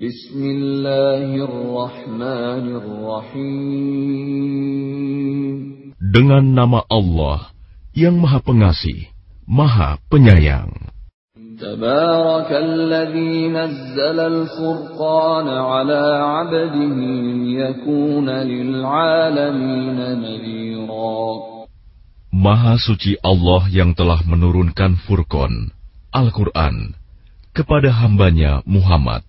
Bismillahirrahmanirrahim. Dengan nama Allah yang Maha Pengasih, Maha Penyayang. Tabarakalladzi nazzala al-furqan ala 'abdihi liyakuna lil'alamin nadhira. Maha suci Allah yang telah menurunkan Furqan, Al-Quran, kepada hambanya Muhammad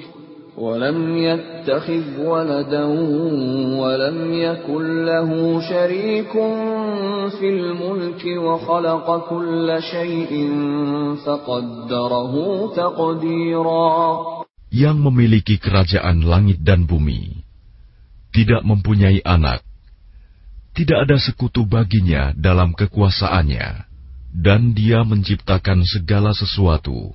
ولم يتخذ ولدا ولم يكن له شريك في الملك وخلق كل شيء فقدره تقديرا yang memiliki kerajaan langit dan bumi, tidak mempunyai anak, tidak ada sekutu baginya dalam kekuasaannya, dan dia menciptakan segala sesuatu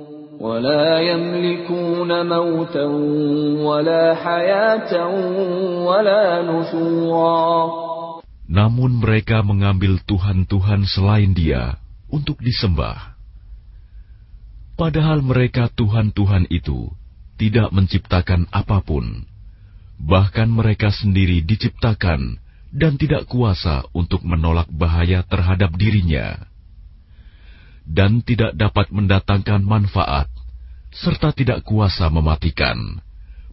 ولا يملكون موتا ولا حياة ولا نشورا Namun mereka mengambil Tuhan-Tuhan selain dia untuk disembah. Padahal mereka Tuhan-Tuhan itu tidak menciptakan apapun. Bahkan mereka sendiri diciptakan dan tidak kuasa untuk menolak bahaya terhadap dirinya dan tidak dapat mendatangkan manfaat, serta tidak kuasa mematikan,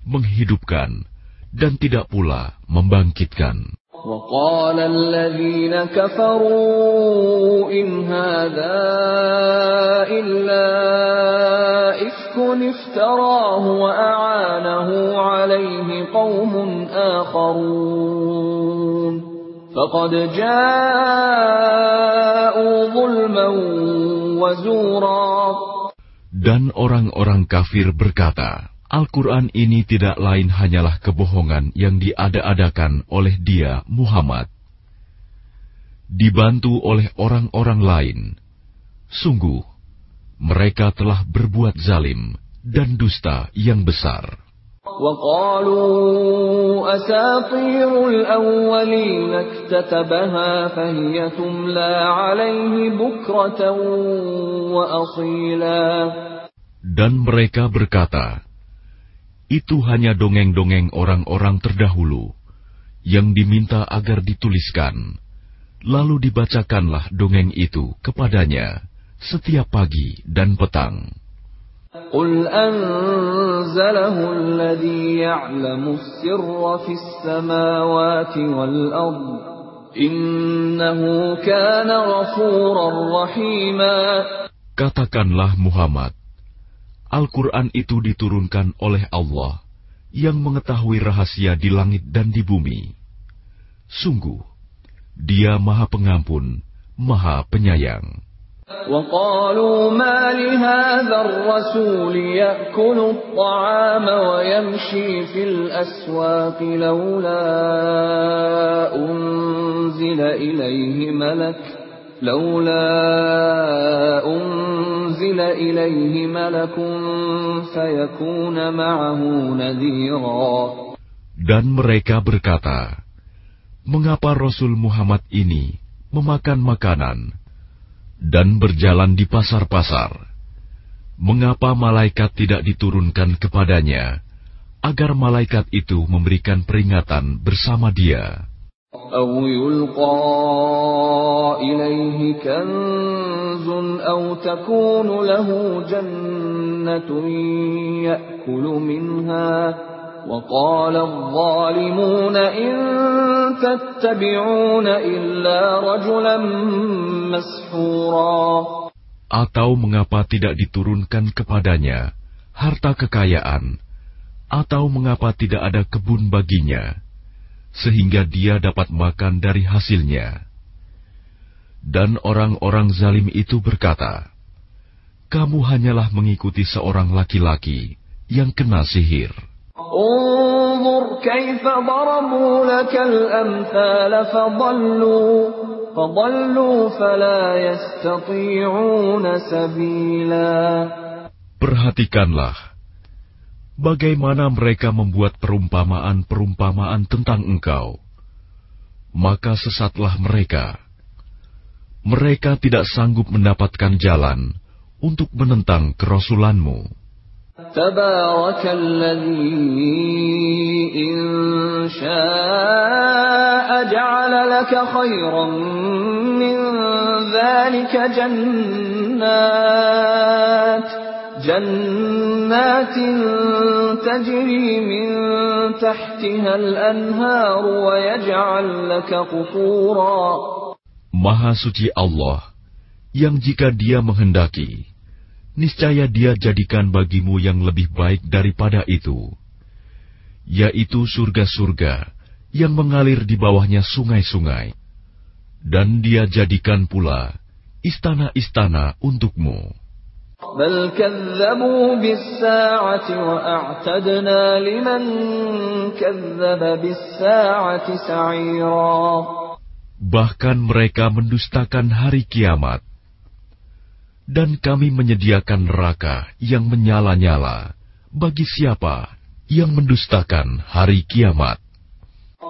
menghidupkan, dan tidak pula membangkitkan. وقال الذين كفروا إن هذا إلا إفك افتراه وأعانه عليه قوم آخرون فقد جاءوا ظلما dan orang-orang kafir berkata, Al-Quran ini tidak lain hanyalah kebohongan yang diada-adakan oleh dia, Muhammad. Dibantu oleh orang-orang lain. Sungguh, mereka telah berbuat zalim dan dusta yang besar. وقالوا أساطير الأولين اكتتبها فهي تملى عليه بكرة وأصيلا Dan mereka berkata, itu hanya dongeng-dongeng orang-orang terdahulu yang diminta agar dituliskan, lalu dibacakanlah dongeng itu kepadanya setiap pagi dan petang. قل أنزله الذي يعلم السر في السماوات والأرض إنه كان غفورا رحيما Katakanlah Muhammad, Al-Quran itu diturunkan oleh Allah yang mengetahui rahasia di langit dan di bumi. Sungguh, dia maha pengampun, maha penyayang. وقالوا ما لهذا الرسول يأكل الطعام ويمشي في الأسواق لولا أنزل إليه ملك لولا أنزل إليه ملك فيكون معه نذيرا Dan mereka berkata, Mengapa Rasul Muhammad ini memakan makanan dan berjalan di pasar-pasar. Mengapa malaikat tidak diturunkan kepadanya, agar malaikat itu memberikan peringatan bersama dia? أو يلقى إليه كنز أو تكون له جنة يأكل منها وقال الظالمون إن تتبعون إلا رجلا مسحورا Atau mengapa tidak diturunkan kepadanya harta kekayaan, atau mengapa tidak ada kebun baginya, sehingga dia dapat makan dari hasilnya? Dan orang-orang zalim itu berkata, "Kamu hanyalah mengikuti seorang laki-laki yang kena sihir." انظر كيف ضربوا لك الأمثال فضلوا فضلوا فلا يستطيعون سبيلا Perhatikanlah bagaimana mereka membuat perumpamaan-perumpamaan tentang engkau. Maka sesatlah mereka. Mereka tidak sanggup mendapatkan jalan untuk menentang kerasulanmu. تبارك الذي إن شاء جعل لك خيرا من ذلك جنات جنات تجري من تحتها الأنهار ويجعل لك قصورا Maha suci Allah, yang jika dia menghendaki, niscaya Dia jadikan bagimu yang lebih baik daripada itu, yaitu surga-surga yang mengalir di bawahnya sungai-sungai, dan Dia jadikan pula istana-istana untukmu. Bahkan mereka mendustakan hari kiamat dan kami menyediakan neraka yang menyala-nyala bagi siapa yang mendustakan hari kiamat.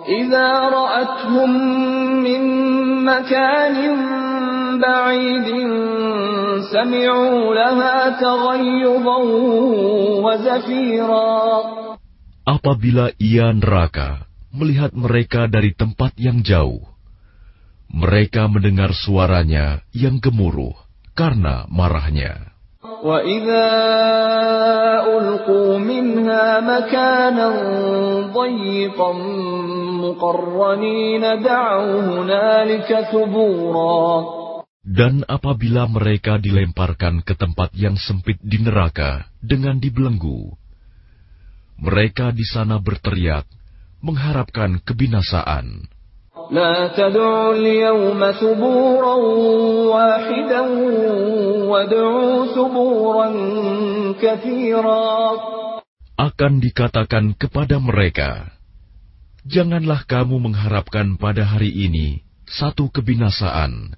إذا رأتهم من مكان بعيد سمعوا لها تغيظا وزفيرا Apabila ia neraka melihat mereka dari tempat yang jauh, mereka mendengar suaranya yang gemuruh karena marahnya. وإذا ألقوا منها مكانا ضيقا مقرنين دعوا هنالك ثبورا Dan apabila mereka dilemparkan ke tempat yang sempit di neraka dengan dibelenggu, mereka di sana berteriak, mengharapkan kebinasaan. لا تدعوا اليوم ثبورا واحدا وادعوا ثبورا كثيرا Akan dikatakan kepada mereka, Janganlah kamu mengharapkan pada hari ini satu kebinasaan,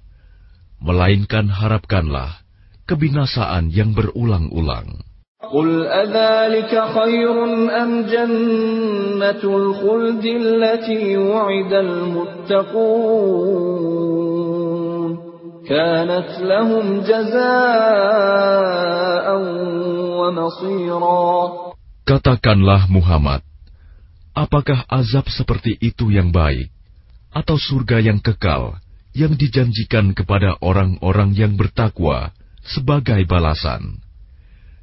melainkan harapkanlah kebinasaan yang berulang-ulang. قل أذلك خير أم جنة الخلد التي وعد المتقون كانت لهم جزاء ومصيرا Katakanlah Muhammad, apakah azab seperti itu yang baik, atau surga yang kekal yang dijanjikan kepada orang-orang yang bertakwa sebagai balasan,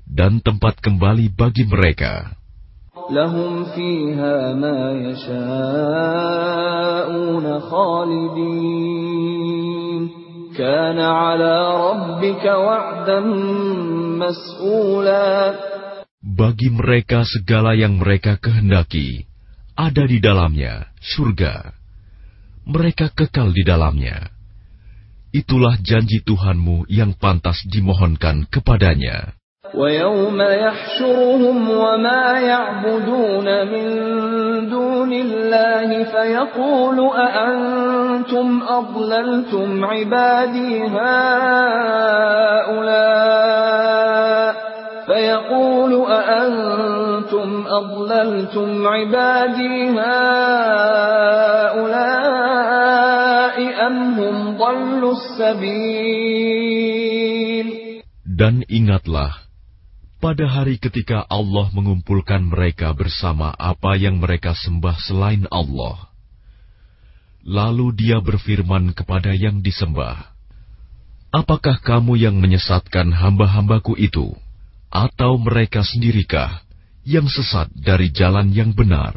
dan tempat kembali bagi mereka? لهم فيها ما يشاءون خالدين كان على ربك وعدا مسئولا Bagi mereka segala yang mereka kehendaki ada di dalamnya surga. Mereka kekal di dalamnya. Itulah janji Tuhanmu yang pantas dimohonkan kepadanya. ويوم يحشرهم وما يعبدون من دون الله فيقول أأنتم أضللتم عبادي هؤلاء؟ فيقول أأنتم أضللتم عبادي هؤلاء أم هم ضلوا السبيل؟ Dan ingatlah, pada hari ketika Allah mengumpulkan mereka bersama apa yang mereka sembah selain Allah. Lalu dia berfirman kepada yang disembah, Apakah kamu yang menyesatkan hamba-hambaku itu? Atau mereka sendirikah yang sesat dari jalan yang benar?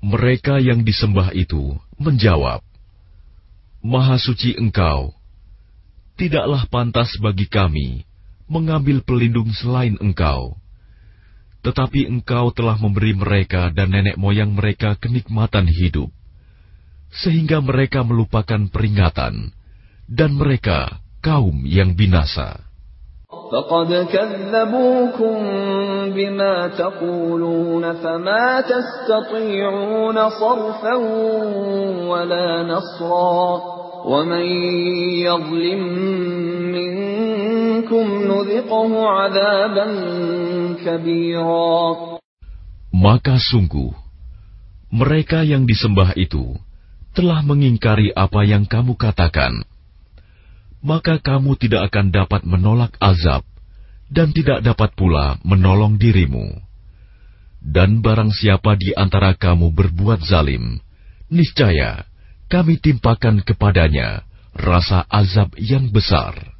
Mereka yang disembah itu menjawab, Maha suci engkau, tidaklah pantas bagi kami mengambil pelindung selain engkau. Tetapi engkau telah memberi mereka dan nenek moyang mereka kenikmatan hidup, sehingga mereka melupakan peringatan, dan mereka kaum yang binasa. فقد كذبوكم بما تقولون فما تستطيعون صرفا ولا نصرا ومن يظلم منكم نذقه عذابا كبيرا Maka sungguh, mereka yang disembah itu telah mengingkari apa yang kamu katakan maka kamu tidak akan dapat menolak azab dan tidak dapat pula menolong dirimu. Dan barang siapa di antara kamu berbuat zalim, niscaya kami timpakan kepadanya rasa azab yang besar.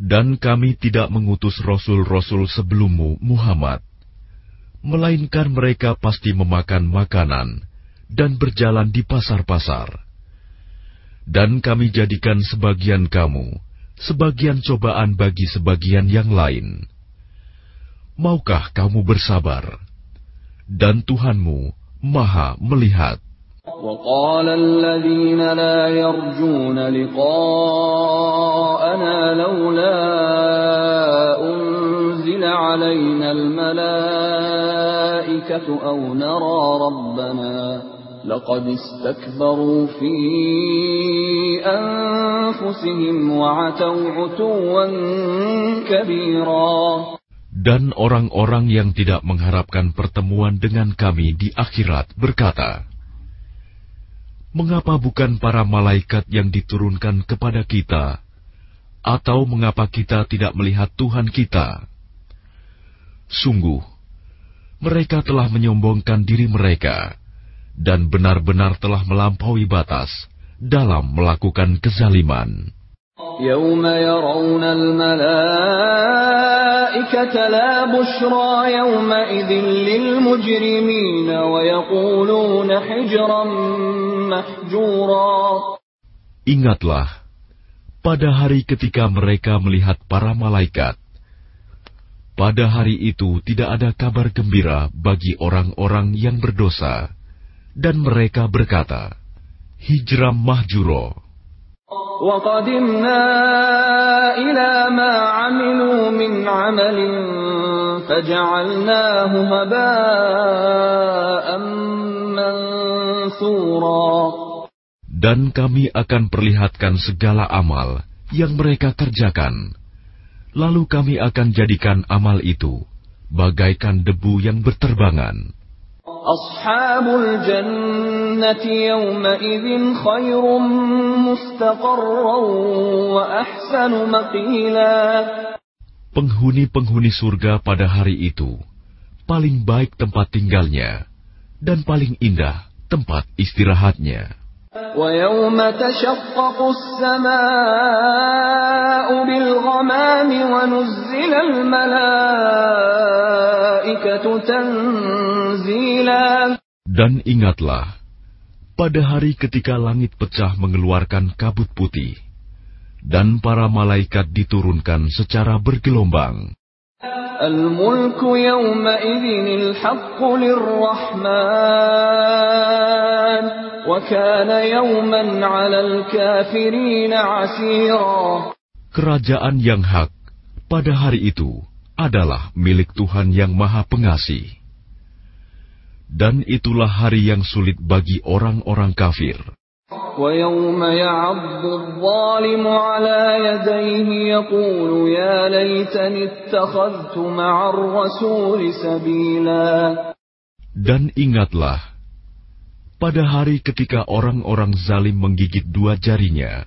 Dan kami tidak mengutus rasul-rasul sebelummu, Muhammad, melainkan mereka pasti memakan makanan dan berjalan di pasar-pasar. Dan kami jadikan sebagian kamu sebagian cobaan bagi sebagian yang lain. Maukah kamu bersabar? Dan Tuhanmu Maha melihat. وقال الذين لا يرجون لقاءنا لولا أنزل علينا الملائكة أو نرى ربنا لقد استكبروا في أنفسهم وعتوا عتوا كبيرا Dan orang-orang yang tidak mengharapkan pertemuan dengan kami di akhirat berkata, mengapa bukan para malaikat yang diturunkan kepada kita, atau mengapa kita tidak melihat Tuhan kita? Sungguh, mereka telah menyombongkan diri mereka dan benar-benar telah melampaui batas dalam melakukan kezaliman. يوم يرون الملائكة لا بشرى يومئذ للمجرمين ويقولون حجرا محجورا Ingatlah, pada hari ketika mereka melihat para malaikat, pada hari itu tidak ada kabar gembira bagi orang-orang yang berdosa, dan mereka berkata, Hijram mahjuro. وقدمنا إلى ما عملوا من عمل فجعلناه هباء منثورا dan kami akan perlihatkan segala amal yang mereka kerjakan. Lalu kami akan jadikan amal itu bagaikan debu yang berterbangan. Ashabul jannati yawma khairum mustaqarran wa ahsanu maqila. Penghuni-penghuni surga pada hari itu paling baik tempat tinggalnya dan paling indah tempat istirahatnya. ويوم تشقق السماء بالغمام ونزل الملائكة تنزيلا Dan ingatlah, pada hari ketika langit pecah mengeluarkan kabut putih, dan para malaikat diturunkan secara bergelombang. الملك يومئذ الحق للرحمن وكان يوما على الكافرين عسيرا Kerajaan yang hak pada hari itu adalah milik Tuhan yang Maha Pengasih. Dan itulah hari yang sulit bagi orang-orang kafir. ويوم يعض الظالم على يديه يقول يا ليتني اتخذت مع الرسول سبيلا Dan ingatlah, pada hari ketika orang-orang zalim menggigit dua jarinya,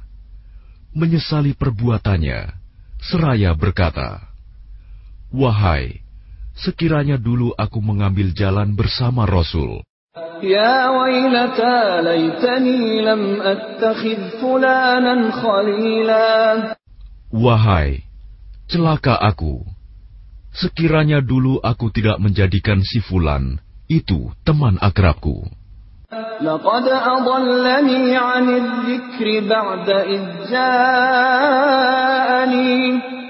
menyesali perbuatannya, seraya berkata, Wahai, sekiranya dulu aku mengambil jalan bersama Rasul. يا ويلتى ليتني لم أتخذ فلانا خليلا Wahai, celaka aku. Sekiranya dulu aku tidak menjadikan si Fulan itu teman akrabku. لقد أضلني عن الذكر بعد إذ جاءني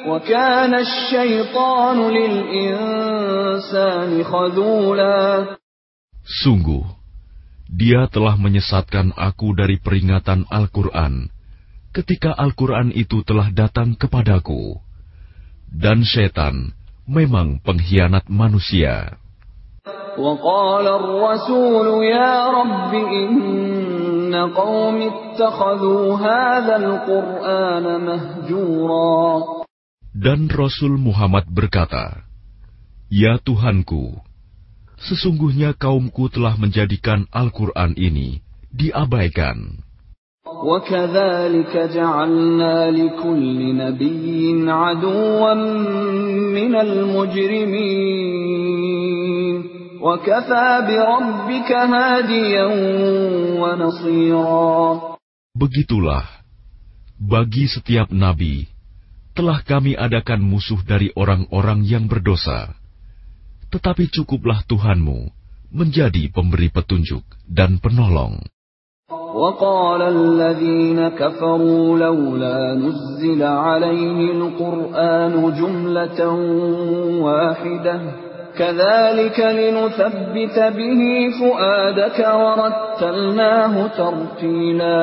وكان الشيطان للإنسان خذولا Sungguh, dia telah menyesatkan aku dari peringatan Al-Quran ketika Al-Quran itu telah datang kepadaku. Dan setan memang pengkhianat manusia. وقال الرسول يا رب إن قوم اتخذوا هذا القرآن مهجورا Dan Rasul Muhammad berkata, Ya Tuhanku, sesungguhnya kaumku telah menjadikan Al-Quran ini diabaikan. وكذلك جعلنا لكل نبي عدوا من المجرمين وكفى بربك هاديا ونصيرا Begitulah, bagi setiap nabi, telah kami adakan musuh dari orang-orang yang berdosa. Tetapi cukuplah Tuhanmu menjadi pemberi petunjuk dan penolong. وقال الذين كفروا لولا نزل عليه القرآن جملة واحدة كذلك لنثبت به فؤادك ورتلناه ترتيلا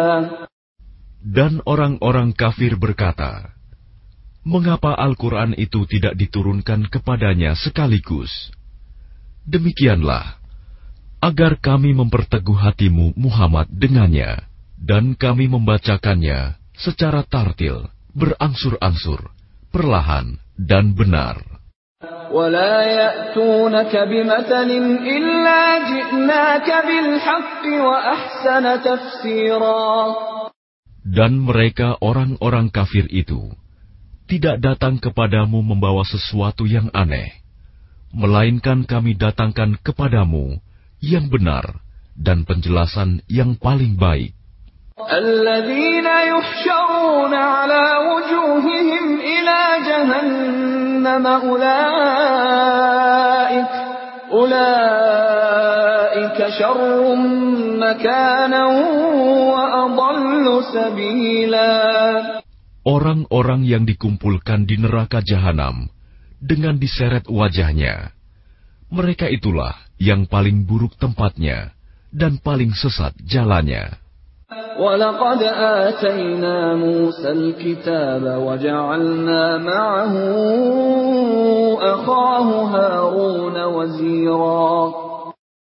Dan orang-orang kafir berkata, Mengapa Al-Quran itu tidak diturunkan kepadanya sekaligus? Demikianlah, agar kami memperteguh hatimu Muhammad dengannya, dan kami membacakannya secara tartil, berangsur-angsur, perlahan, dan benar. ولا يأتونك بمثل إلا جئناك بالحق وأحسن تفسيرا Dan mereka orang-orang kafir itu tidak datang kepadamu membawa sesuatu yang aneh, melainkan kami datangkan kepadamu yang benar dan penjelasan yang paling baik. الذين يحشرون على وجوههم إلى جهنم أولئك أولئك شر مكانا وأضل سبيلا Orang-orang yang dikumpulkan di neraka jahanam dengan diseret wajahnya, mereka itulah yang paling buruk tempatnya dan paling sesat jalannya. ولقد آتينا موسى الكتاب وجعلنا معه أخاه هارون وزيرا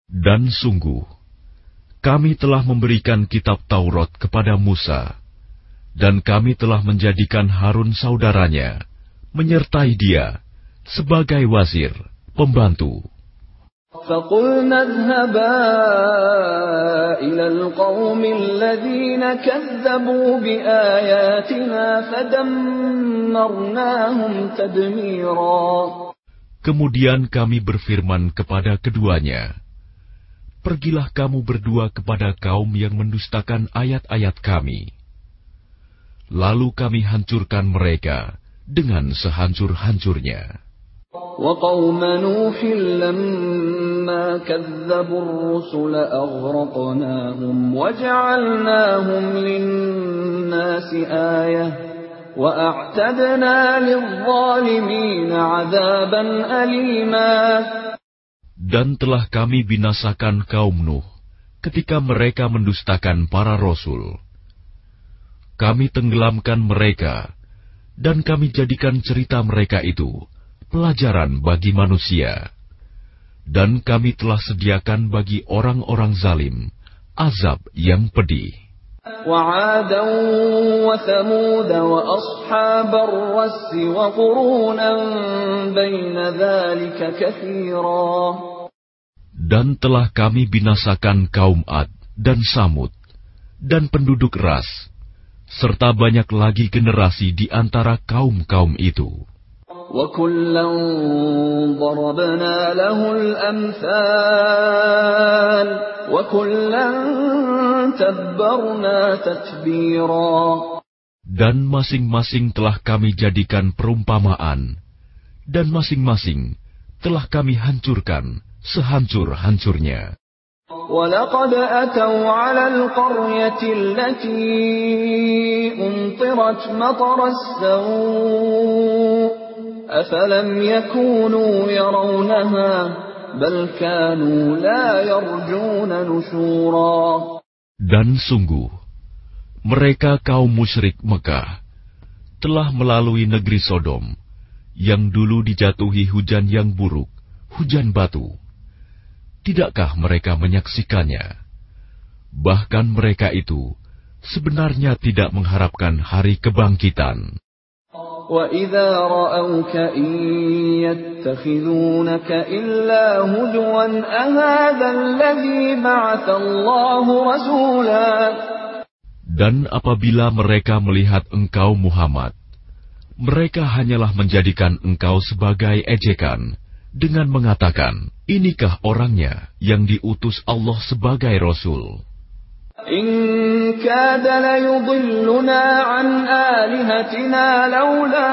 Dan sungguh, kami telah memberikan kitab Taurat kepada Musa, dan kami telah menjadikan Harun saudaranya, menyertai dia sebagai wazir, pembantu. فقلنا اذهبا إلى القوم الذين كذبوا بآياتنا فدمرناهم تدميرا Kemudian kami berfirman kepada keduanya, Pergilah kamu berdua kepada kaum yang mendustakan ayat-ayat kami. Lalu kami hancurkan mereka dengan sehancur-hancurnya. وقوم نوح لما كذبوا الرسل أغرقناهم وجعلناهم للناس آية وأعتدنا للظالمين عذابا أليما Dan telah kami binasakan kaum Nuh ketika mereka mendustakan para rasul. Kami tenggelamkan mereka, dan kami jadikan cerita mereka itu pelajaran bagi manusia. Dan kami telah sediakan bagi orang-orang zalim azab yang pedih. وعادا وثمود وأصحاب الرس وقرونا بين ذلك كثيرا Dan telah kami binasakan kaum Ad dan Samud dan penduduk Ras, serta banyak lagi generasi di antara kaum-kaum itu. وكلا ضربنا له الأمثال وكلا تبرنا تتبيرا Dan masing-masing telah kami jadikan perumpamaan, dan masing-masing telah kami hancurkan sehancur-hancurnya. ولقد أتوا على القرية التي أمطرت مطر السوء أفلم يكونوا يرونها بل كانوا لا يرجون نشورا Dan sungguh, mereka kaum musyrik Mekah telah melalui negeri Sodom yang dulu dijatuhi hujan yang buruk, hujan batu. Tidakkah mereka menyaksikannya? Bahkan mereka itu sebenarnya tidak mengharapkan hari kebangkitan. وإذا رأوك إن يتخذونك إلا هدوا أهذا الذي بعث الله رسولا Dan apabila mereka melihat engkau Muhammad, mereka hanyalah menjadikan engkau sebagai ejekan dengan mengatakan, inikah orangnya yang diutus Allah sebagai Rasul. إن كاد ليضلنا عن آلهتنا لولا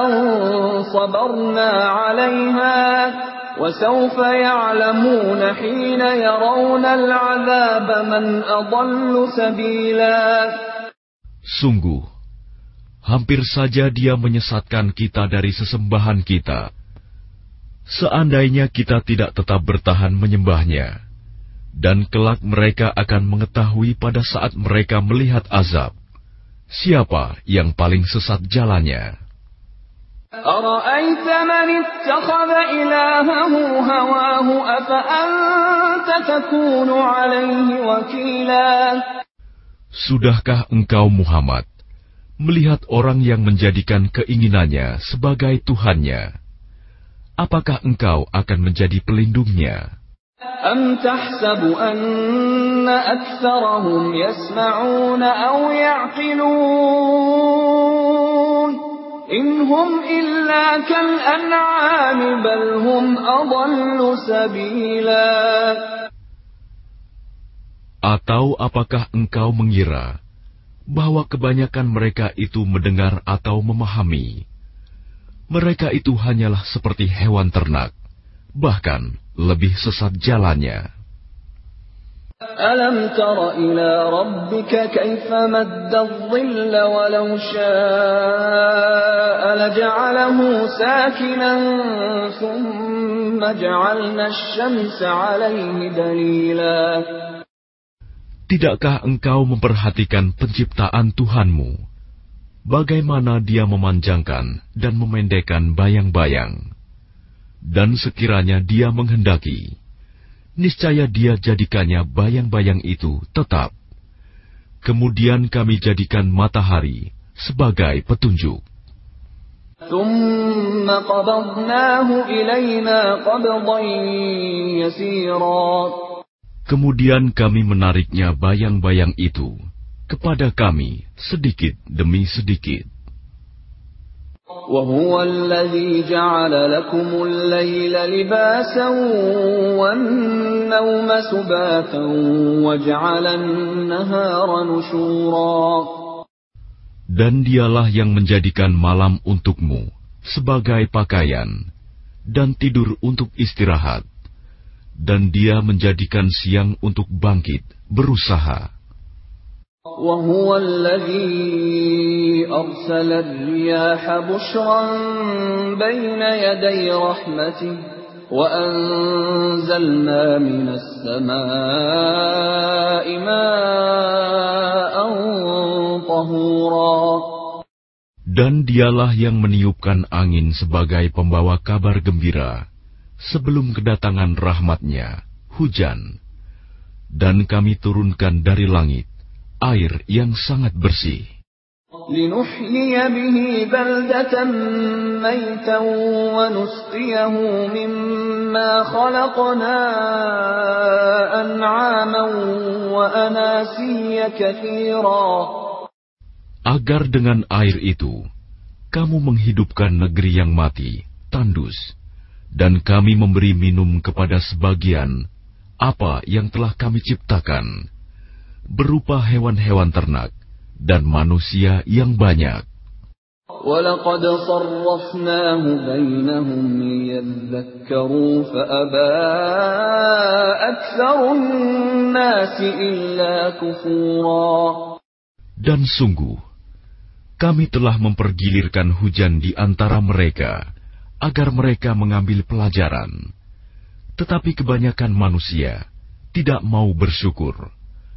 أن صبرنا عليها وسوف يعلمون حين يرون العذاب من أضل سبيلا Sungguh, hampir saja dia menyesatkan kita dari sesembahan kita. Seandainya kita tidak tetap bertahan menyembahnya, dan kelak mereka akan mengetahui pada saat mereka melihat azab siapa yang paling sesat jalannya. Sudahkah engkau Muhammad melihat orang yang menjadikan keinginannya sebagai Tuhannya? Apakah engkau akan menjadi pelindungnya? أم تحسب أن أكثرهم يسمعون أو يعقلون إن هم إلا كالأنعام بل هم أضل سبيلا Atau apakah engkau mengira bahwa kebanyakan mereka itu mendengar atau memahami? Mereka itu hanyalah seperti hewan ternak, bahkan lebih sesat jalannya. Alam tara ila rabbika kaifa madda dhilla sakinan thumma ja'alna Tidakkah engkau memperhatikan penciptaan Tuhanmu? Bagaimana dia memanjangkan dan memendekkan bayang-bayang dan sekiranya Dia menghendaki, niscaya Dia jadikannya bayang-bayang itu tetap. Kemudian kami jadikan matahari sebagai petunjuk. Kemudian kami menariknya bayang-bayang itu kepada kami sedikit demi sedikit. وهو الذي جعل لكم الليل لباسا والنوم سباتا وجعل النهار نشورا Dan dialah yang menjadikan malam untukmu sebagai pakaian dan tidur untuk istirahat. Dan dia menjadikan siang untuk bangkit, berusaha. وهو الذي أرسل الرياح بشرا بين يدي رحمته وأنزلنا من السماء ماء طهورا Dan dialah yang meniupkan angin sebagai pembawa kabar gembira sebelum kedatangan rahmatnya, hujan. Dan kami turunkan dari langit air yang sangat bersih. لنحيي به بلدة ميتا ونسقيه مما خلقنا أنعاما وأناسيا كثيرا Agar dengan air itu, kamu menghidupkan negeri yang mati, tandus, dan kami memberi minum kepada sebagian apa yang telah kami ciptakan, berupa hewan-hewan ternak dan manusia yang banyak. ولقد صرفناه بينهم ليذكروا فأبى أكثر الناس إلا كفورا Dan sungguh, kami telah mempergilirkan hujan di antara mereka, agar mereka mengambil pelajaran. Tetapi kebanyakan manusia tidak mau bersyukur,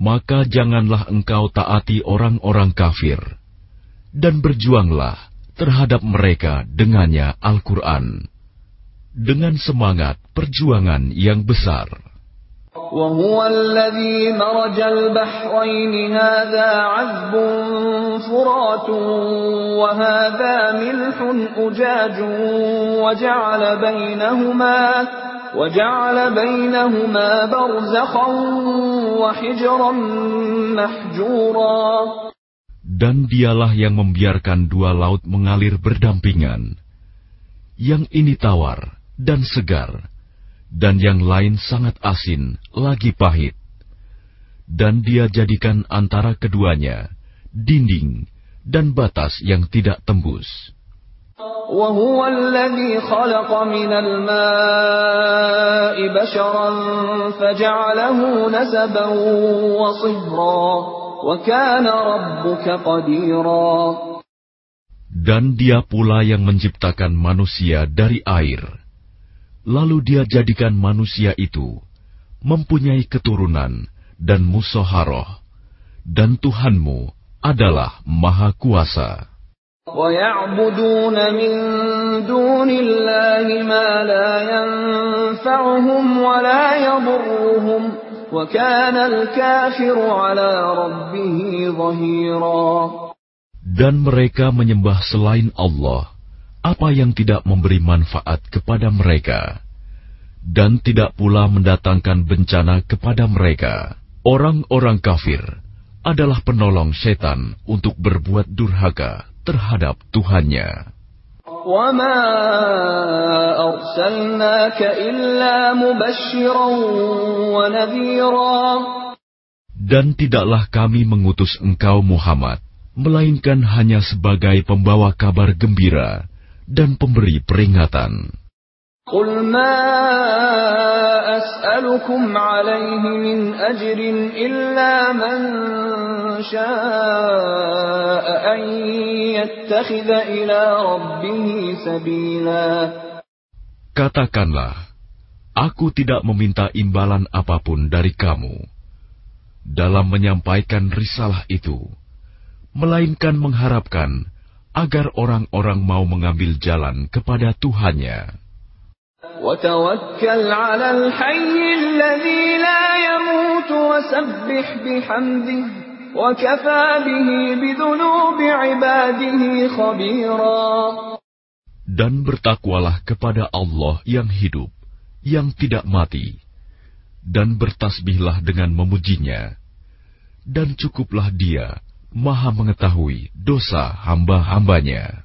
Maka janganlah engkau taati orang-orang kafir, dan berjuanglah terhadap mereka dengannya Al-Quran, dengan semangat perjuangan yang besar. وهو الذي مرج البحرين هذا عذب فرات وهذا ملح أجاج وجعل بينهما وجعل بينهما برزخا وحجرا محجورا Dan dialah yang membiarkan dua laut mengalir berdampingan. Yang ini tawar dan segar, dan yang lain sangat asin, lagi pahit. Dan dia jadikan antara keduanya dinding dan batas yang tidak tembus. وهو الذي خلق من الماء بشرا فجعله نسبا وصهرا وكان ربك قديرا Dan dia pula yang menciptakan manusia dari air. Lalu dia jadikan manusia itu mempunyai keturunan dan musoharoh. Dan Tuhanmu adalah Maha Kuasa. ويعبدون من دون الله ما لا ينفعهم ولا يضرهم وكان الكافر على ربه ظهيرا Dan mereka menyembah selain Allah apa yang tidak memberi manfaat kepada mereka, dan tidak pula mendatangkan bencana kepada mereka. Orang-orang kafir adalah penolong setan untuk berbuat durhaka terhadap Tuhannya. وما أرسلناك إلا مبشرا ونذيرا Dan tidaklah kami mengutus engkau Muhammad, melainkan hanya sebagai pembawa kabar gembira dan pemberi peringatan. قل ما أسألكم عليه من أجر إلا من شاء أن يتخذ إلى ربه سبيلا Katakanlah, aku tidak meminta imbalan apapun dari kamu dalam menyampaikan risalah itu, melainkan mengharapkan agar orang-orang mau mengambil jalan kepada Tuhannya. وتوكل على الحي الذي لا يموت وسبح بحمده وكفى به بذنوب عباده خبيرا Dan bertakwalah kepada Allah yang hidup, yang tidak mati, dan bertasbihlah dengan memujinya. Dan cukuplah dia maha mengetahui dosa hamba-hambanya.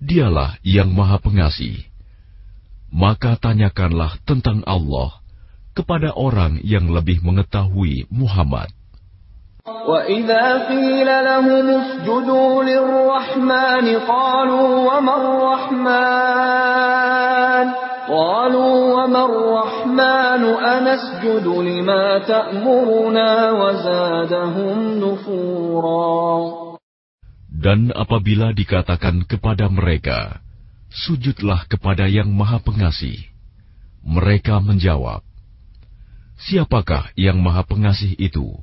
Dialah yang maha pengasih. Maka tanyakanlah tentang Allah kepada orang yang lebih mengetahui Muhammad. وَإِذَا قِيلَ لَهُمُ اسْجُدُوا لِلرَّحْمَنِ قَالُوا وَمَا الرَّحْمَنُ قَالُوا وَمَا الرَّحْمَنُ أَنَسْجُدُ لِمَا تَأْمُرُنَا وَزَادَهُمْ نُفُورًا dan apabila dikatakan kepada mereka, Sujudlah kepada yang maha pengasih. Mereka menjawab, Siapakah yang maha pengasih itu?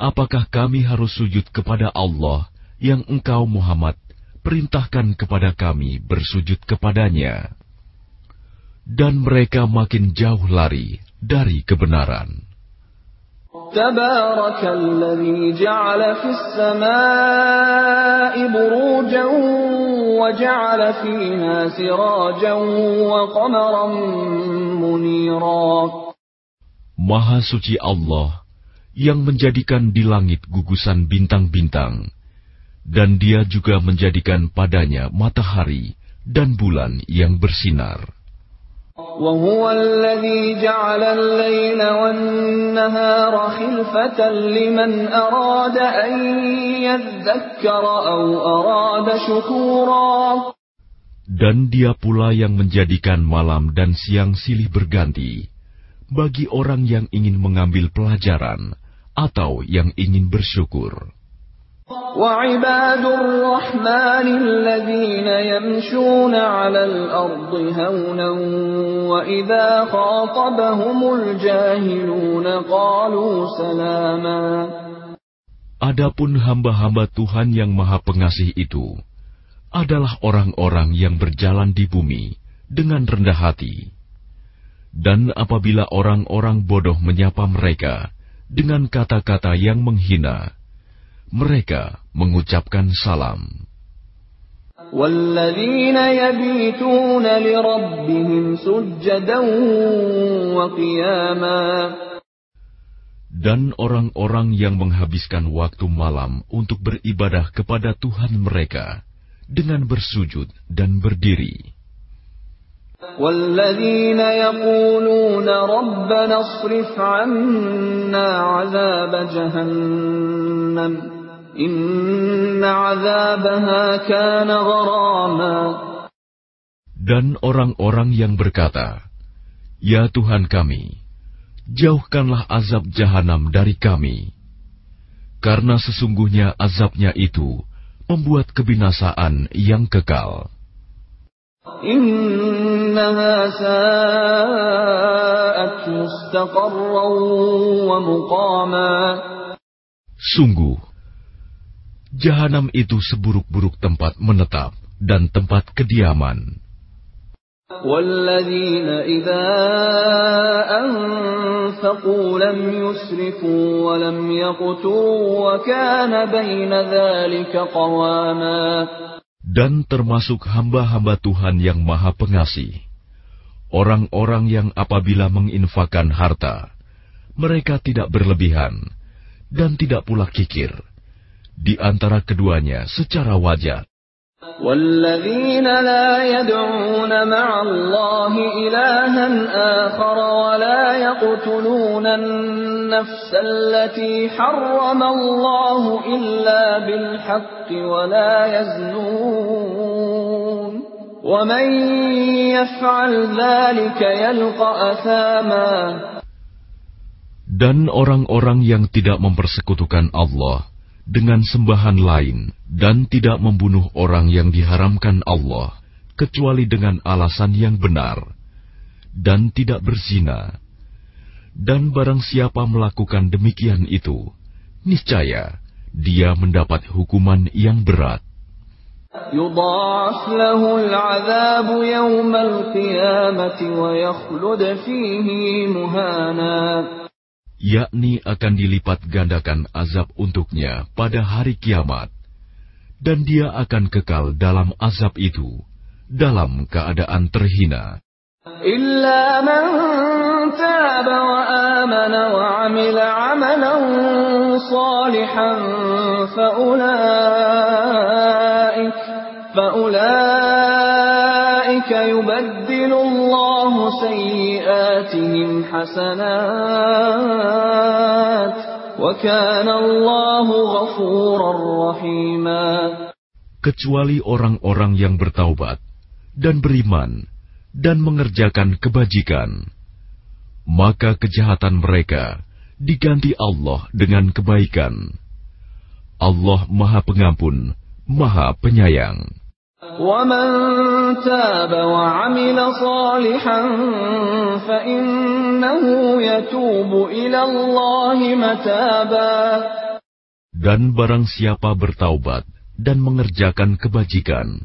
Apakah kami harus sujud kepada Allah yang engkau Muhammad perintahkan kepada kami bersujud kepadanya? Dan mereka makin jauh lari dari kebenaran. Maha suci Allah yang menjadikan di langit gugusan bintang-bintang dan dia juga menjadikan padanya matahari dan bulan yang bersinar. وهو الذي جعل الليل والنهار خلفة لمن أراد أن يذكر أو أراد شكورا Dan Dia pula yang menjadikan malam dan siang silih berganti bagi orang yang ingin mengambil pelajaran atau yang ingin bersyukur. وعباد الرحمن الذين يمشون على الأرض هونا وإذا خاطبهم الجاهلون قالوا سلاما Adapun hamba-hamba Tuhan yang Maha Pengasih itu adalah orang-orang yang berjalan di bumi dengan rendah hati. Dan apabila orang-orang bodoh menyapa mereka dengan kata-kata yang menghina, mereka mengucapkan salam. والذين يبيتون لربهم سجدا وقياما Dan orang-orang yang menghabiskan waktu malam untuk beribadah kepada Tuhan mereka dengan bersujud dan berdiri. والذين يقولون ربنا اصرف عنا عذاب جهنم dan orang-orang yang berkata, Ya Tuhan kami, jauhkanlah azab jahanam dari kami. Karena sesungguhnya azabnya itu membuat kebinasaan yang kekal. Sungguh, jahanam itu seburuk-buruk tempat menetap dan tempat kediaman. والذين إذا أنفقوا لم يسرفوا ولم يقتروا وكان بين ذلك قواما Dan termasuk hamba-hamba Tuhan yang Maha Pengasih, orang-orang yang apabila menginfakkan harta, mereka tidak berlebihan dan tidak pula kikir. Di antara keduanya secara wajar. والذين لا يدعون مع الله إلها آخر ولا يقتلون النفس التي حرم الله إلا بالحق ولا يزنون ومن يفعل ذلك يلقى أثاما Dan orang-orang yang tidak mempersekutukan Allah dengan sembahan lain dan tidak membunuh orang yang diharamkan Allah kecuali dengan alasan yang benar dan tidak berzina. Dan barang siapa melakukan demikian itu, niscaya dia mendapat hukuman yang berat. يضاعف له العذاب يوم القيامة ويخلد فيه مهانا yakni akan dilipat gandakan azab untuknya pada hari kiamat, dan dia akan kekal dalam azab itu dalam keadaan terhina. إلا من تاب وآمن وعمل عملا صالحا فأولئك فأولئك سيئاتهم حسنات وكان الله غفورا رحيما kecuali orang-orang yang bertaubat dan beriman dan mengerjakan kebajikan, maka kejahatan mereka diganti Allah dengan kebaikan. Allah Maha Pengampun, Maha Penyayang. ومن تاب وعمل صالحا فإنه يتوب إلى الله متابا Dan barang siapa bertaubat dan mengerjakan kebajikan,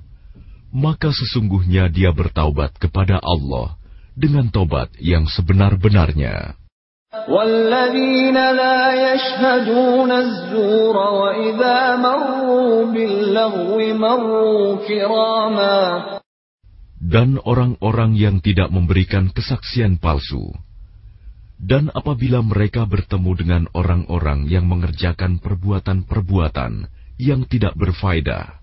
maka sesungguhnya dia bertaubat kepada Allah dengan tobat yang sebenar-benarnya. والذين لا يشهدون الزور وإذا مروا باللغو مروا كراما Dan orang-orang yang tidak memberikan kesaksian palsu. Dan apabila mereka bertemu dengan orang-orang yang mengerjakan perbuatan-perbuatan yang tidak berfaedah,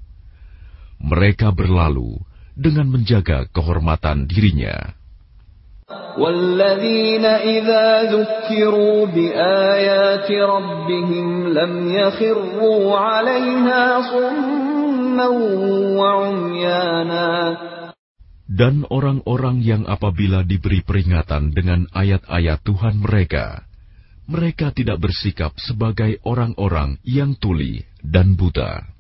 mereka berlalu dengan menjaga kehormatan dirinya. والذين إذا ذكروا بآيات ربهم لم يخروا عليها صما وعميانا Dan orang-orang yang apabila diberi peringatan dengan ayat-ayat Tuhan mereka, mereka tidak bersikap sebagai orang-orang yang tuli dan buta.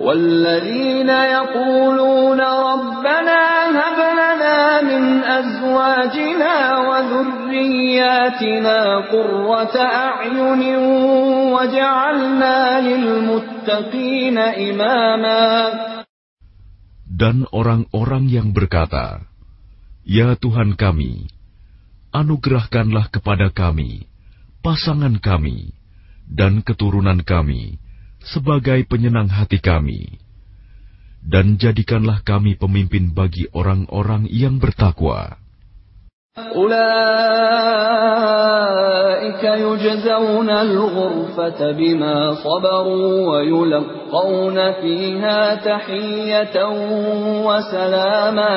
والذين يقولون ربنا هب لنا من أزواجنا وذرياتنا قرة أعين وجعلنا للمتقين إماما Dan orang-orang yang berkata, Ya Tuhan kami, anugerahkanlah kepada kami, pasangan kami, dan keturunan kami, sebagai penyenang hati kami. Dan jadikanlah kami pemimpin bagi orang-orang yang bertakwa. أولئك يجزون الغرفة بما صبروا ويلقون فيها تحية وسلاما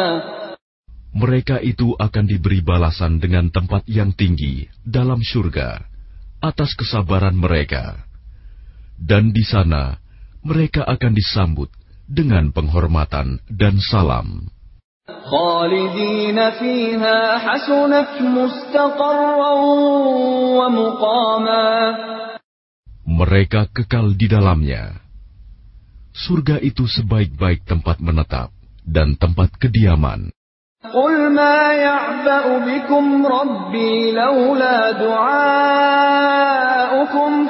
Mereka itu akan diberi balasan dengan tempat yang tinggi dalam surga atas kesabaran mereka. Dan di sana mereka akan disambut dengan penghormatan dan salam. Mereka kekal di dalamnya. Surga itu sebaik-baik tempat menetap dan tempat kediaman. قل ما يعبأ بكم ربي لولا دعاؤكم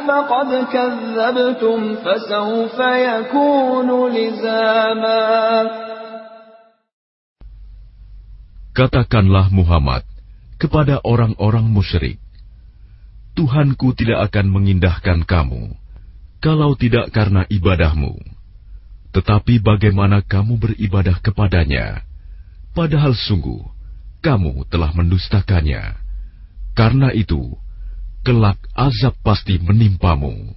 فقد كذبتم فسوف يكون لزاما Katakanlah Muhammad kepada orang-orang musyrik, Tuhanku tidak akan mengindahkan kamu kalau tidak karena ibadahmu. Tetapi bagaimana kamu beribadah kepadanya, padahal sungguh kamu telah mendustakannya. Karena itu, kelak azab pasti menimpamu.